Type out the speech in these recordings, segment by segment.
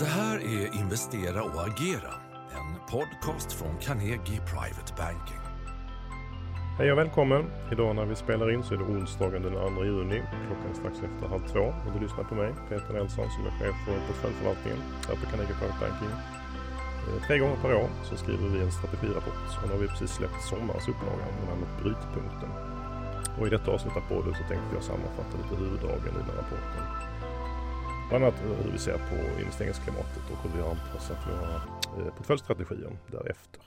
Det här är Investera och agera, en podcast från Carnegie Private Banking. Hej och välkommen! Idag när vi spelar in så är det onsdagen den 2 juni. Klockan är strax efter halv två och du lyssnar på mig, Peter Nelson, som är chef för portföljförvaltningen här på Carnegie Private Banking. Eh, tre gånger per år så skriver vi en strategirapport och nu har vi precis släppt sommarens upplaga med namnet Brytpunkten. Och i detta avsnitt av podden så tänkte jag sammanfatta lite huvuddragen i den här rapporten. Bland annat eh, hur vi ser på investeringsklimatet och hur vi har anpassat våra eh, portföljstrategier därefter.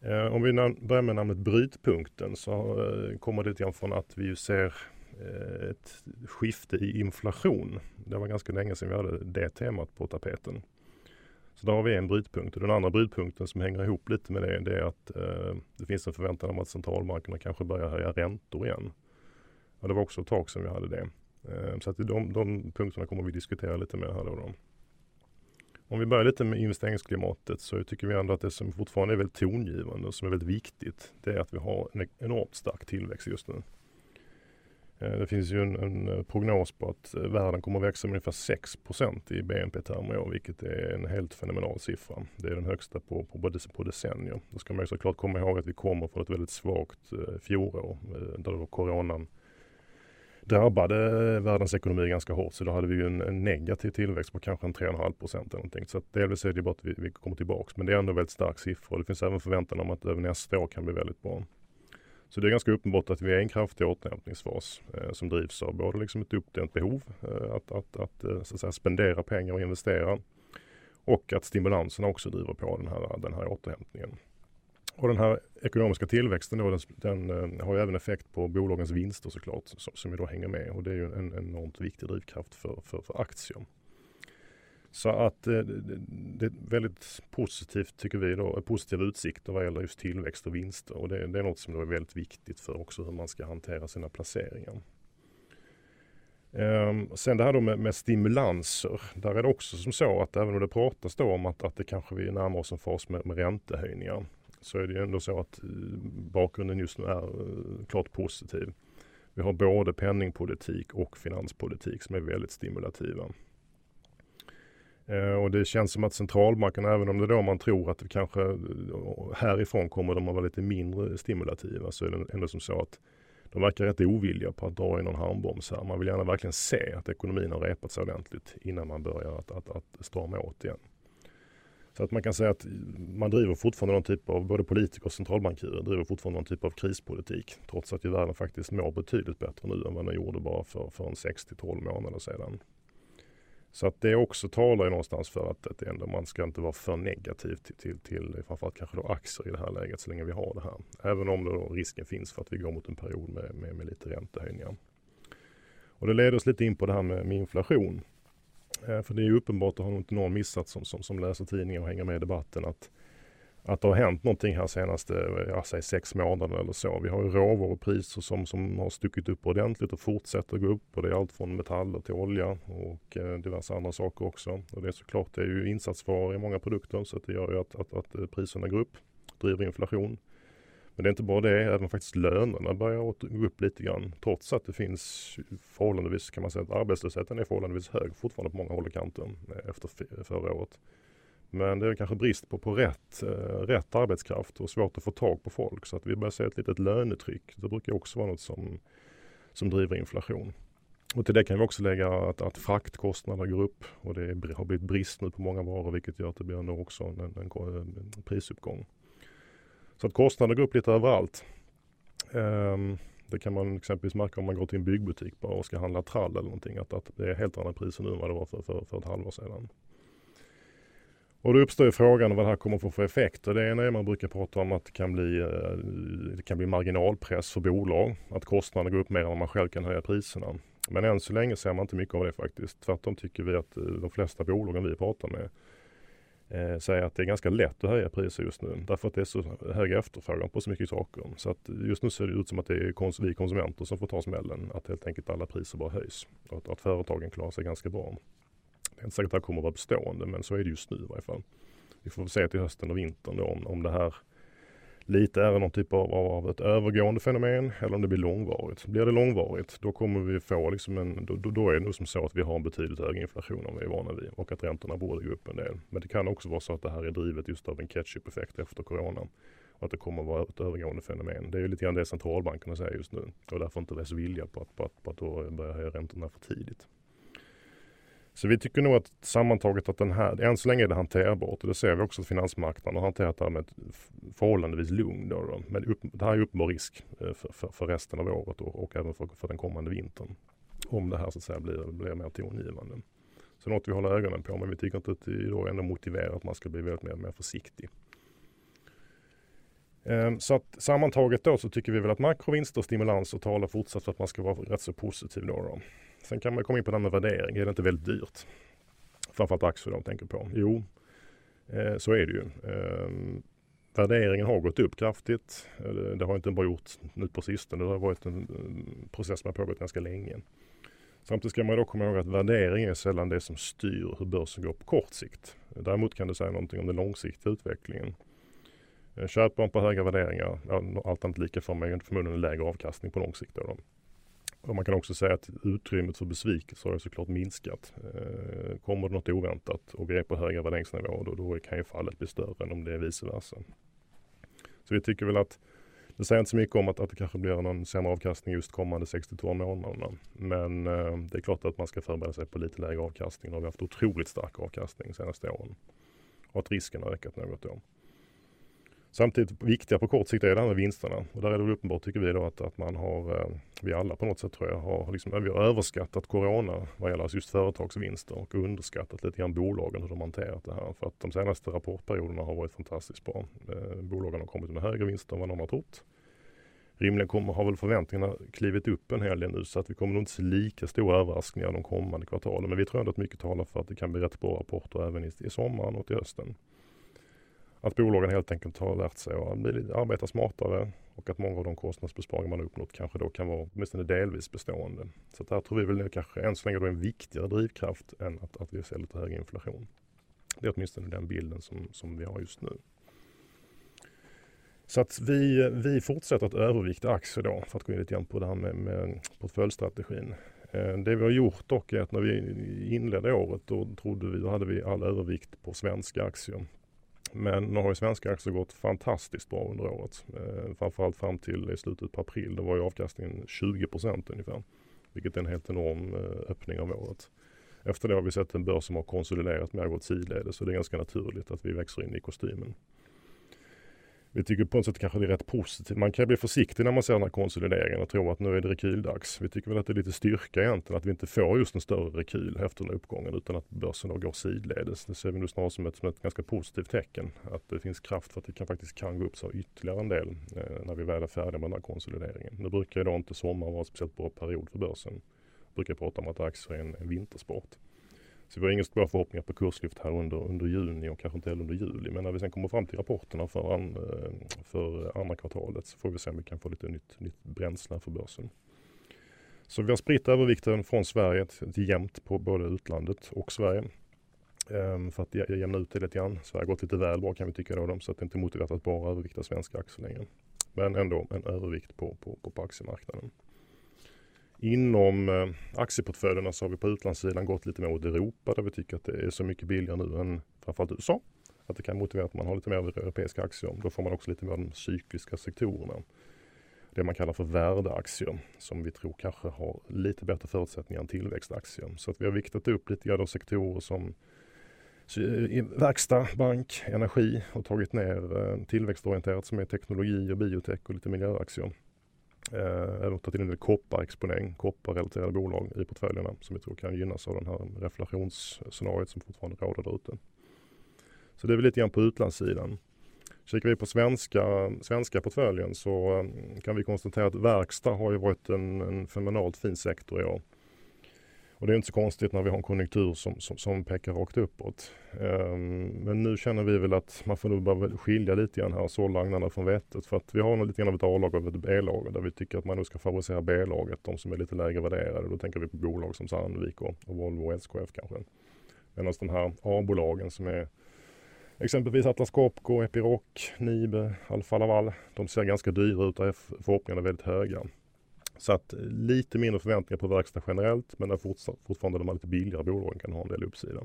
Eh, om vi börjar med namnet Brytpunkten så kommer det lite grann från att vi ser ett skifte i inflation. Det var ganska länge sedan vi hade det temat på tapeten. Så där har vi en brytpunkt och den andra brytpunkten som hänger ihop lite med det, det är att eh, det finns en förväntan om att centralbankerna kanske börjar höja räntor igen. Och det var också ett tag sedan vi hade det. Eh, så att de, de punkterna kommer vi diskutera lite mer här då. då. Om vi börjar lite med investeringsklimatet så tycker vi ändå att det som fortfarande är väldigt tongivande och som är väldigt viktigt det är att vi har en enormt stark tillväxt just nu. Eh, det finns ju en, en, eh, prognos på att världen kommer att växa med ungefär 6% i BNP-termer i år, vilket är en helt fenomenal siffra. Det är den högsta på, på, på decennier. Då ska man ju såklart komma ihåg att vi kommer från ett väldigt svagt fjolår där då coronan drabbade världens ekonomi ganska hårt. Så då hade vi ju en, en negativ tillväxt på kanske en 3,5 procent eller någonting. Så att delvis är det bara att vi, vi kommer tillbaks. Men det är ändå väldigt stark siffra. Det finns även förväntan om att över nästa år kan bli väldigt bra. Så det är ganska uppenbart att vi är i en kraftig återhämtningsfas eh, som drivs av både liksom ett uppdämt behov eh, att, att, att, eh, så att säga, spendera pengar och investera och att stimulanserna också driver på den här, den här återhämtningen. Och den här ekonomiska tillväxten då, den, den eh, har ju även effekt på bolagens vinster såklart som, som ju då hänger med och det är ju en enormt viktig drivkraft för, för, för aktier. Så att eh, det är väldigt positivt tycker vi då, eh, positiva utsikter vad gäller just tillväxt och vinster. Och det, det är något som är väldigt viktigt för också hur man ska hantera sina placeringar. Ehm, sen det här då med, med, stimulanser. Där är det också som så att även om det pratas då om att, att det kanske vi närmar oss en fas med, med räntehöjningar. Så är det ju ändå så att eh, bakgrunden just nu är eh, klart positiv. Vi har både penningpolitik och finanspolitik som är väldigt stimulativa. Eh, och det känns som att centralbanken, även om det då man tror att det kanske härifrån kommer de att vara lite mindre stimulativa, så är det ändå som så att de verkar rätt ovilliga på att dra i någon handbroms här. Man vill gärna verkligen se att ekonomin har repat sig ordentligt innan man börjar att, att, att strama åt igen. Så att man kan säga att man driver fortfarande någon typ av, både politiker och centralbankirer driver fortfarande någon typ av krispolitik. Trots att ju världen faktiskt mår betydligt bättre nu än vad den gjorde bara för, för en 6-12 månader sedan. Så att det också talar ju någonstans för att, att ändå man ska inte vara för negativ till, till, till framförallt kanske då aktier i det här läget så länge vi har det här. Även om då risken finns för att vi går mot en period med, med, med lite räntehöjningar. Och det leder oss lite in på det här med, med inflation. Eh, för det är ju uppenbart, det har nog inte någon missat som, som, som läser tidningar och hänger med i debatten, att att det har hänt någonting här senaste, jag säger sex månader eller så. Vi har ju råvarupriser som, som har stuckit upp ordentligt och fortsätter gå upp och det är allt från metaller till olja och eh, diverse andra saker också. Och det är såklart, det är ju insatsvaror i många produkter så det gör ju att, att, att eh, priserna går upp, driver inflation. Men det är inte bara det, även faktiskt lönerna börjar gå upp lite grann. Trots att det finns förhållandevis, kan man säga att arbetslösheten är förhållandevis hög fortfarande på många håll och kanter eh, efter förra året. Men det är kanske brist på, på rätt, eh, rätt arbetskraft och svårt att få tag på folk. Så att vi börjar se ett litet lönetryck. Det brukar också vara något som, som driver inflation. Och till det kan vi också lägga att, att fraktkostnaderna går upp och det är, har blivit brist nu på många varor vilket gör att det blir också en, en, en prisuppgång. Så att kostnader går upp lite överallt. Um, det kan man exempelvis märka om man går till en byggbutik bara och ska handla trall eller någonting. Att, att det är helt andra priser nu än vad det var för, för, för ett halvår sedan. Och då uppstår ju frågan vad det här kommer att få för effekter. Det ena är man brukar prata om att det kan bli, eh, det kan bli marginalpress för bolag. Att kostnaderna går upp mer än vad man själv kan höja priserna. Men än så länge ser man inte mycket av det faktiskt. Tvärtom tycker vi att eh, de flesta bolagen vi pratar med eh, säga att det är ganska lätt att höja priser just nu. Därför att det är så hög efterfrågan på så mycket saker. Så att just nu ser det ut som att det är kons vi konsumenter som får ta smällen. Att helt enkelt alla priser bara höjs. Och att, att företagen klarar sig ganska bra. Det är inte säkert att det här kommer att vara bestående men så är det just nu i varje fall. Vi får se till hösten och vintern då, om, om det här lite är det någon typ av, av ett övergående fenomen eller om det blir långvarigt. Blir det långvarigt då kommer vi få liksom en, då, då är det nog som så att vi har en betydligt högre inflation än vi är vana vid och att räntorna borde gå upp en del. Men det kan också vara så att det här är drivet just av en catch-up-effekt efter corona och att det kommer att vara ett övergående fenomen. Det är ju lite grann det centralbankerna säger just nu och därför inte dess vilja på att, på att, på att då börja höja räntorna för tidigt. Så vi tycker nog att sammantaget att den här, än så länge är det hanterbart och det ser vi också att finansmarknaden har hanterat det här med ett förhållandevis lugn. Då, då. Men upp, det här är uppenbar risk eh, för, för, för, resten av året och, och även för, för, den kommande vintern. Om det här så att säga blir, blir mer tongivande. Så något vi håller ögonen på men vi tycker inte att det då ändå motiverar att man ska bli väldigt mer, mer försiktig. Ehm, så att sammantaget då så tycker vi väl att makrovinster och stimulanser talar fortsatt för att man ska vara rätt så positiv då. då. Sen kan man komma in på det här med värdering. Är det inte väldigt dyrt? Framförallt aktier de tänker på. Jo, eh, så är det ju. Ehm, värderingen har gått upp kraftigt. Eh, det har inte bara gjort nu på sistone. Det har varit en mm, process som har pågått ganska länge. Samtidigt ska man då komma ihåg att värdering är sällan det som styr hur börsen går på kort sikt. Däremot kan det säga någonting om den långsiktiga utvecklingen. Eh, Köper man på höga värderingar, allt annat lika får man förmodligen en lägre avkastning på lång sikt. Då. Och man kan också säga att utrymmet för besvikelse har såklart minskat. Eh, kommer det något oväntat och vi är på höga värderingsnivåer då, då kan ju fallet bli större än om det är vice versa. Så vi tycker väl att det säger inte så mycket om att, att det kanske blir någon sämre avkastning just kommande 62 månaderna. Men eh, det är klart att man ska förbereda sig på lite lägre avkastning. Nu har vi haft otroligt stark avkastning de senaste åren. Och att risken har ökat något då. Samtidigt viktiga på kort sikt är det här med vinsterna. Och där är det väl uppenbart tycker vi då att, att man har, eh, vi alla på något sätt tror jag, har, liksom, vi har överskattat corona vad gäller just företagsvinster och underskattat lite grann bolagen hur de hanterat det här. För att de senaste rapportperioderna har varit fantastiskt bra. Eh, bolagen har kommit med högre vinster än vad de har trott. Rimligen kommer, har väl förväntningarna klivit upp en hel del nu så att vi kommer nog inte se lika stora överraskningar de kommande kvartalen. Men vi tror ändå att mycket talar för att det kan bli rätt bra rapporter även i, i sommaren och till hösten att bolagen helt enkelt har lärt sig att arbeta smartare och att många av de kostnadsbesparingar man uppnått kanske då kan vara åtminstone delvis bestående. Så det där tror vi väl kanske än så länge då är en viktigare drivkraft än att, att vi ser lite hög inflation. Det är åtminstone den bilden som, som vi har just nu. Så att vi, vi fortsätter att övervikta aktier då för att gå in lite grann på det här med, med portföljstrategin. Eh, det vi har gjort dock är att när vi inledde året då trodde vi, då hade vi all övervikt på svenska aktier. Men nu har ju svenska aktier gått fantastiskt bra under året. Eh, framförallt fram till i slutet på april. Då var ju avkastningen 20% ungefär. Vilket är en helt enorm eh, öppning av året. Efter det har vi sett en börs som har konsoliderat mer gått sidledes. Så det är ganska naturligt att vi växer in i kostymen vi tycker på något sätt kanske det är rätt positivt. Man kan bli försiktig när man ser den här konsolideringen och tro att nu är det rekyldags. Vi tycker väl att det är lite styrka egentligen att vi inte får just en större rekyl efter den här uppgången utan att börsen då går sidledes. Det ser vi nu snarare som ett, som ett ganska positivt tecken. Att det finns kraft för att det kan, faktiskt kan gå upp så ytterligare en del eh, när vi väl är färdiga med den här konsolideringen. Nu brukar ju då inte sommar vara en speciellt bra period för börsen. Jag brukar prata om att aktier är en, en vintersport. Så vi har inga stora förhoppningar på kurslyft här under, under juni och kanske inte heller under juli. Men när vi sen kommer fram till rapporterna för, an, eh, för andra kvartalet så får vi se om vi kan få lite nytt, nytt bränsle för börsen. Så vi har spritt övervikten från Sverige till jämnt på både utlandet och Sverige. Ehm, för att jämna ut det lite grann. Sverige har gått lite väl bra kan vi tycka då, så att det inte är motiverat att bara övervikta svenska aktier längre. Men ändå en övervikt på, på, på, på aktiemarknaden. Inom eh, aktieportföljerna så har vi på utlandssidan gått lite mer åt Europa där vi tycker att det är så mycket billigare nu än framförallt USA. Att det kan motivera att man har lite mer europeiska aktier. Då får man också lite mer de cykliska sektorerna. Det man kallar för värdeaktier som vi tror kanske har lite bättre förutsättningar än tillväxtaktier. Så att vi har viktat upp lite grann sektorer som verkstad, bank, energi och tagit ner eh, tillväxtorienterat som är teknologi och biotech och lite miljöaktier. Eh, även tagit in en del kopparexponering, kopparrelaterade bolag i portföljerna som vi tror kan gynnas av den här reflationsscenariot som fortfarande råder där ute. Så det är väl lite grann på utlandssidan. Kikar vi på svenska, svenska portföljen så eh, kan vi konstatera att verkstad har ju varit en, en fenomenalt fin sektor i år. Och det är inte så konstigt när vi har en konjunktur som, som, som pekar rakt uppåt. Um, men nu känner vi väl att man får nog bara skilja lite grann här, så agnarna från vettet. För att vi har nog lite grann av ett A-lag och ett B-lag där vi tycker att man nu ska favorisera B-laget, de som är lite lägre värderade. Då tänker vi på bolag som Sandvik och, och Volvo och SKF kanske. Medan de här A-bolagen som är Exempelvis Atlas Copco, Epiroc, Nibe, Alfa Laval. De ser ganska dyra ut och förhoppningarna är väldigt höga. Så att lite mindre förväntningar på verkstad generellt men fortfarande de här lite billigare bolagen kan ha en del uppsida.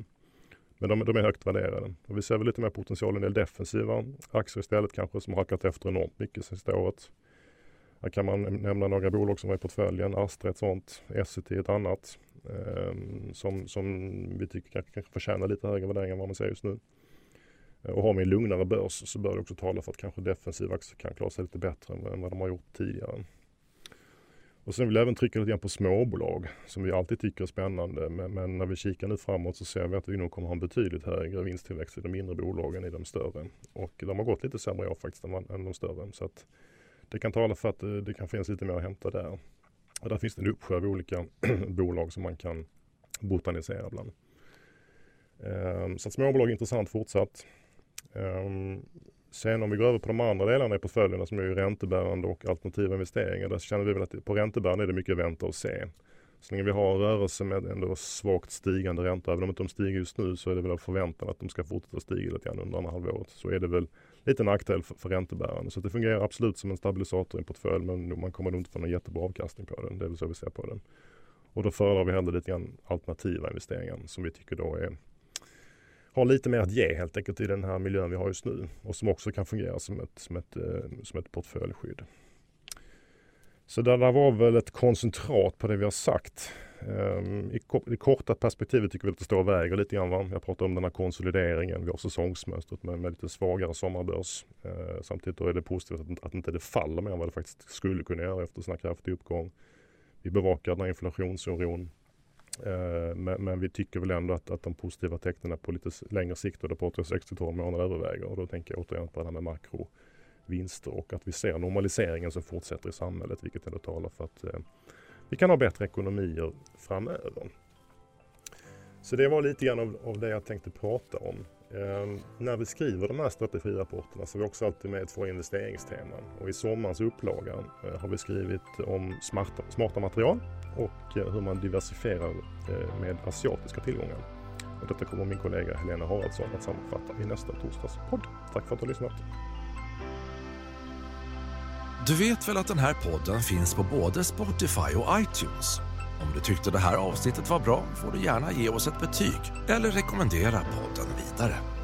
Men de, de, är högt värderade. Och vi ser väl lite mer potential i en del defensiva aktier istället kanske som har hackat efter enormt mycket sista året. Här kan man nämna några bolag som var i portföljen. Astra ett sånt, Essity ett annat. Eh, som, som vi tycker kanske, kanske förtjänar lite högre värdering än vad man ser just nu. Eh, och har vi en lugnare börs så bör det också tala för att kanske defensiva aktier kan klara sig lite bättre än vad de har gjort tidigare. Och sen vill jag även trycka lite grann på småbolag som vi alltid tycker är spännande. Men, men, när vi kikar nu framåt så ser vi att vi nog kommer ha en betydligt högre vinsttillväxt i de mindre bolagen än i de större. Och de har gått lite sämre i år faktiskt än, än de större. Så att det kan tala för att det, det kan finnas lite mer att hämta där. Och där finns det en uppsjö av olika bolag som man kan botanisera bland. Ehm, så att småbolag är intressant fortsatt. Ehm, Sen om vi går över på de andra delarna i portföljerna som är räntebärande och alternativa investeringar. Där känner vi väl att på räntebärande är det mycket vänta och se. Så länge vi har en rörelse med ändå svagt stigande räntor. även om inte de stiger just nu så är det väl förväntan att de ska fortsätta stiga lite grann under andra halvåret. Så är det väl lite nackdel för, för räntebärande. Så det fungerar absolut som en stabilisator i en portfölj men man kommer nog inte få någon jättebra avkastning på den. Det är väl så vi ser på den. Och då föredrar vi hellre lite grann alternativa investeringar som vi tycker då är har lite mer att ge helt enkelt i den här miljön vi har just nu och som också kan fungera som ett, som ett, eh, som ett portföljskydd. Så det där var väl ett koncentrat på det vi har sagt. Ehm, I, det korta perspektivet tycker vi att det står och väger lite grann. Va? Jag pratar om den här konsolideringen. Vi har säsongsmönstret med, med lite svagare sommarbörs. Eh, samtidigt då är det positivt att, att inte det faller mer än vad det faktiskt skulle kunna göra efter en sån här kraftig uppgång. Vi bevakar den här inflationsoron. Eh, men, men, vi tycker väl ändå att, att de positiva tecknen på lite längre sikt och det pratar 6-12 månader överväger. Och då tänker jag återigen på det här med makrovinster och att vi ser normaliseringen som fortsätter i samhället vilket ändå talar för att eh, vi kan ha bättre ekonomier framöver. Så det var lite grann av, av det jag tänkte prata om. Eh, när vi skriver de här strategirapporterna så har vi också alltid med två investeringsteman. Och i sommarens upplaga eh, har vi skrivit om smarta, smarta material och eh, hur man diversifierar eh, med asiatiska tillgångar. Och detta kommer min kollega Helena Haraldsson att sammanfatta i nästa torsdags podd. Tack för att du har lyssnat. Du vet väl att den här podden finns på både Spotify och iTunes? Om du tyckte det här avsnittet var bra får du gärna ge oss ett betyg eller rekommendera podden vidare.